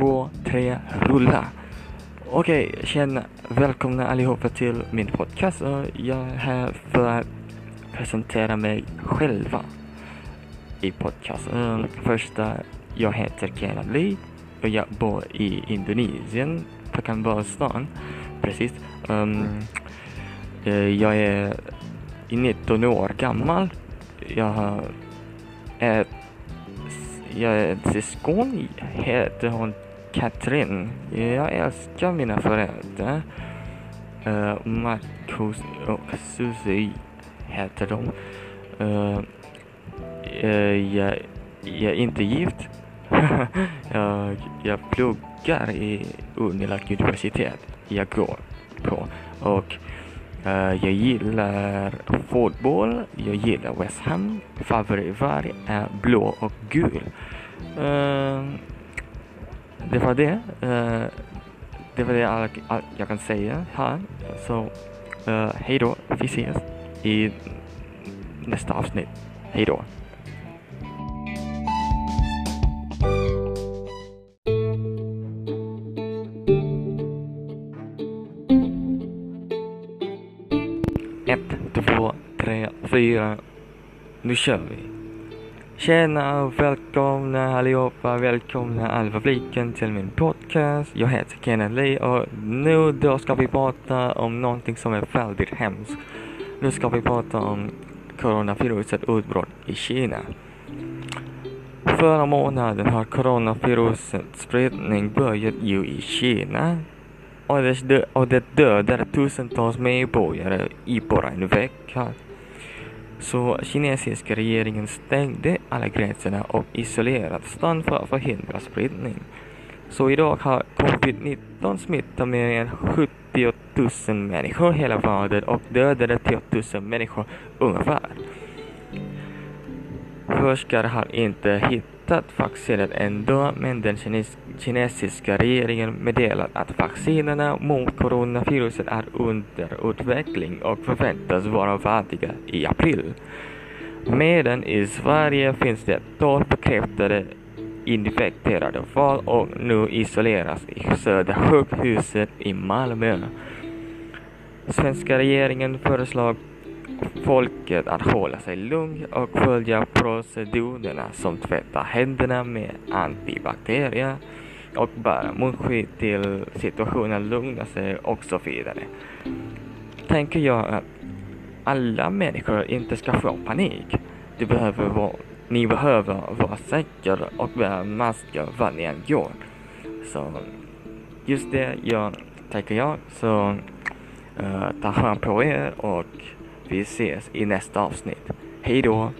två, tre, rulla! Okej, tjena! Välkomna allihopa till min podcast. Jag är här för att presentera mig själva i podcasten. Första, jag heter Kenan Lee och jag bor i Indonesien, Pekanbarstan. Precis. Um, jag är 19 år gammal. Jag har ett jag är syskon, heter hon Katrin. Jag älskar mina föräldrar. Uh, Marcus och Susie heter de. Uh, uh, jag, jag är inte gift. jag, jag pluggar i Unilag universitet. Jag går på. Och Uh, jag gillar fotboll, jag gillar West Ham. Favoritfärg är blå och gul. Uh, det var det. Uh, det var det allt, all jag kan säga här. Så uh, hej då, vi ses i nästa avsnitt. Hej då. Ett, två, tre, fyra. Nu kör vi. Tjena och välkomna allihopa, välkomna all publiken till min podcast. Jag heter Kenneth Lee och nu då ska vi prata om någonting som är väldigt hemskt. Nu ska vi prata om coronavirusets utbrott i Kina. Förra månaden har coronavirusets spridning börjat ju i Kina och det, och det dödar tusentals medborgare i bara en vecka. Så kinesiska regeringen stängde alla gränserna och isolerade stan för att förhindra spridning. Så idag har covid-19 smittat mer än 70 000 människor hela världen och dödade 10 000 människor ungefär. Forskare har inte hittat vaccinet ändå, men den kines kinesiska regeringen meddelar att vaccinerna mot coronaviruset är under utveckling och förväntas vara färdiga i april. Medan i Sverige finns det 12 bekräftade infekterade fall och nu isoleras i Södersjukhuset i Malmö. Svenska regeringen föreslår folket att hålla sig lugn och följa procedurerna som tvätta händerna med antibakterier och bära munskydd till situationen lugnar sig och så vidare. Tänker jag att alla människor inte ska få panik. Du behöver vara, ni behöver vara säkra och bära masker vad ni än gör. Så just det jag, tänker jag. Så uh, ta hand på er och vi ses i nästa avsnitt. Hej då!